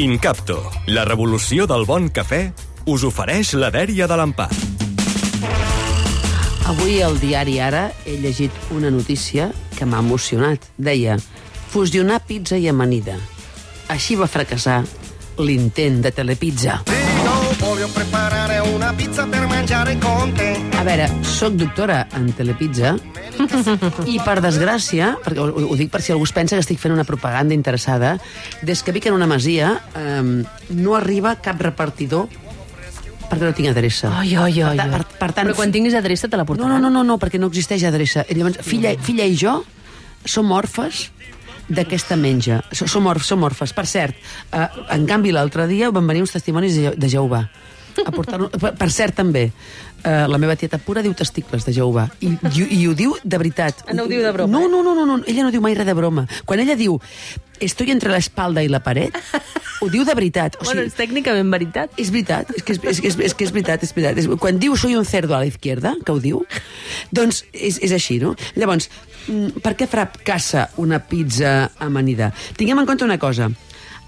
Incapto, la revolució del bon cafè, us ofereix la dèria de l'empar. Avui al diari Ara he llegit una notícia que m'ha emocionat. Deia, fusionar pizza i amanida. Així va fracassar l'intent de Telepizza. Io voglio preparare una pizza per mangiare con te. A veure, sóc doctora en Telepizza i, per desgràcia, perquè ho, ho dic per si algú es pensa que estic fent una propaganda interessada, des que vic en una masia eh, no arriba cap repartidor perquè no tinc adreça. Ai, ai, ai. Per, per, per tant, Però quan tinguis adreça te la no, portaran. no, no, no, no, perquè no existeix adreça. I Llavors, filla, filla i jo som orfes d'aquesta menja. So- Som, orf, som orfes. Per cert, eh, en canvi, l'altre dia van venir uns testimonis de, Je- de Jehovà. A portar per, per cert, també, eh, la meva tieta pura diu testicles de Jehovà. I, i, i ho diu de veritat. Ah, no ho diu de broma, No, eh? no, no, no, no, ella no diu mai res de broma. Quan ella diu estoy entre la espalda i la paret, ho diu de veritat. O Bueno, sigui, és tècnicament veritat. és veritat, és que és, és, que és, és, que és veritat, és veritat. És, quan diu soy un cerdo a la izquierda, que ho diu, doncs és, és així, no? Llavors, mm, per què fracassa una pizza amanida? Tinguem en compte una cosa.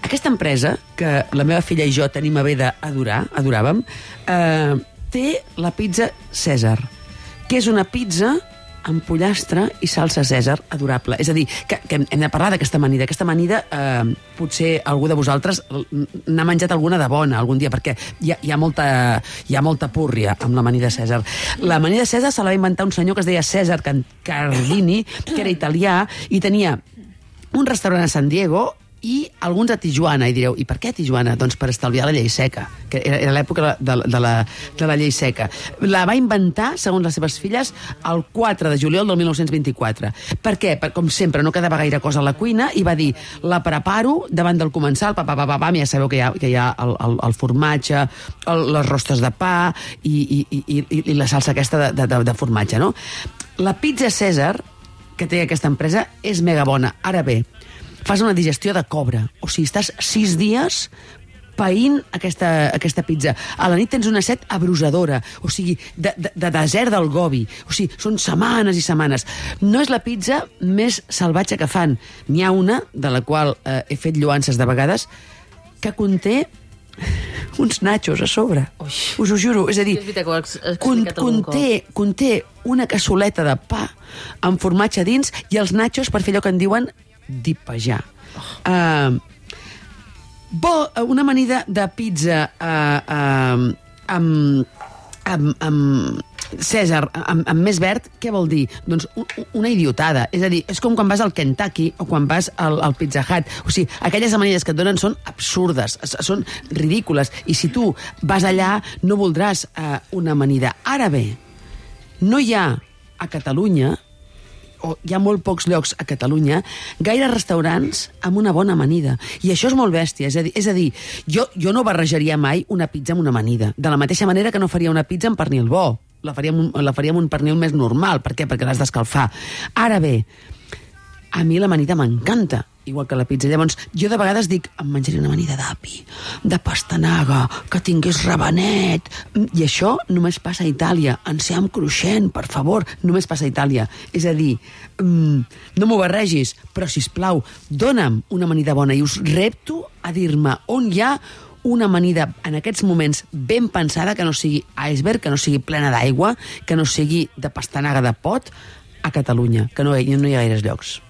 Aquesta empresa, que la meva filla i jo tenim a bé d'adorar, adoràvem, eh, té la pizza Cèsar, que és una pizza amb pollastre i salsa Cèsar adorable. És a dir, que, que hem de parlar d'aquesta amanida. Aquesta amanida, eh, potser algú de vosaltres n'ha menjat alguna de bona algun dia, perquè hi ha, hi ha, molta, hi ha molta púrria amb l'amanida Cèsar. L'amanida Cèsar se la va inventar un senyor que es deia Cèsar Cardini, que era italià, i tenia un restaurant a San Diego i alguns a Tijuana, i direu, i per què Tijuana? Doncs per estalviar la llei seca, que era, l'època de, de, la, de la llei seca. La va inventar, segons les seves filles, el 4 de juliol del 1924. Per què? Per, com sempre, no quedava gaire cosa a la cuina, i va dir, la preparo davant del comensal, pa, pa, pa, pa, pa, ja sabeu que hi ha, que hi ha el, el, el formatge, el, les rostes de pa i, i, i, i, la salsa aquesta de, de, de, formatge, no? La pizza Cèsar, que té aquesta empresa, és mega bona. Ara bé, fas una digestió de cobra. O sigui, estàs sis dies païnt aquesta, aquesta pizza. A la nit tens una set abrusadora, o sigui, de, de, de desert del Gobi. O sigui, són setmanes i setmanes. No és la pizza més salvatge que fan. N'hi ha una, de la qual eh, he fet lluances de vegades, que conté uns nachos a sobre. Ui. Us ho juro. És a dir, És con, conté, conté una cassoleta de pa amb formatge dins i els nachos per fer allò que en diuen dipejar. Oh. Uh, bo, una amanida de pizza uh, uh, amb, amb, amb Cèsar, amb, amb més verd, què vol dir? Doncs un, una idiotada. És a dir, és com quan vas al Kentucky o quan vas al, al Pizza Hut. O sigui, aquelles amanides que et donen són absurdes, són ridícules. I si tu vas allà, no voldràs uh, una amanida. Ara bé, no hi ha a Catalunya o hi ha molt pocs llocs a Catalunya, gaire restaurants amb una bona amanida. I això és molt bèstia. És a dir, és a dir jo, jo no barrejaria mai una pizza amb una amanida. De la mateixa manera que no faria una pizza amb pernil bo. La faria amb un, la faria amb un pernil més normal. Per què? Perquè l'has d'escalfar. Ara bé, a mi l'amanida m'encanta, igual que la pizza. Llavors, jo de vegades dic, em menjaré una amanida d'api, de pastanaga, que tingués rabanet... I això només passa a Itàlia. Enciam cruixent, per favor, només passa a Itàlia. És a dir, mm, no m'ho barregis, però, si plau, dona'm una amanida bona i us repto a dir-me on hi ha una amanida en aquests moments ben pensada, que no sigui iceberg, que no sigui plena d'aigua, que no sigui de pastanaga de pot, a Catalunya, que no, hi- no hi ha gaires llocs.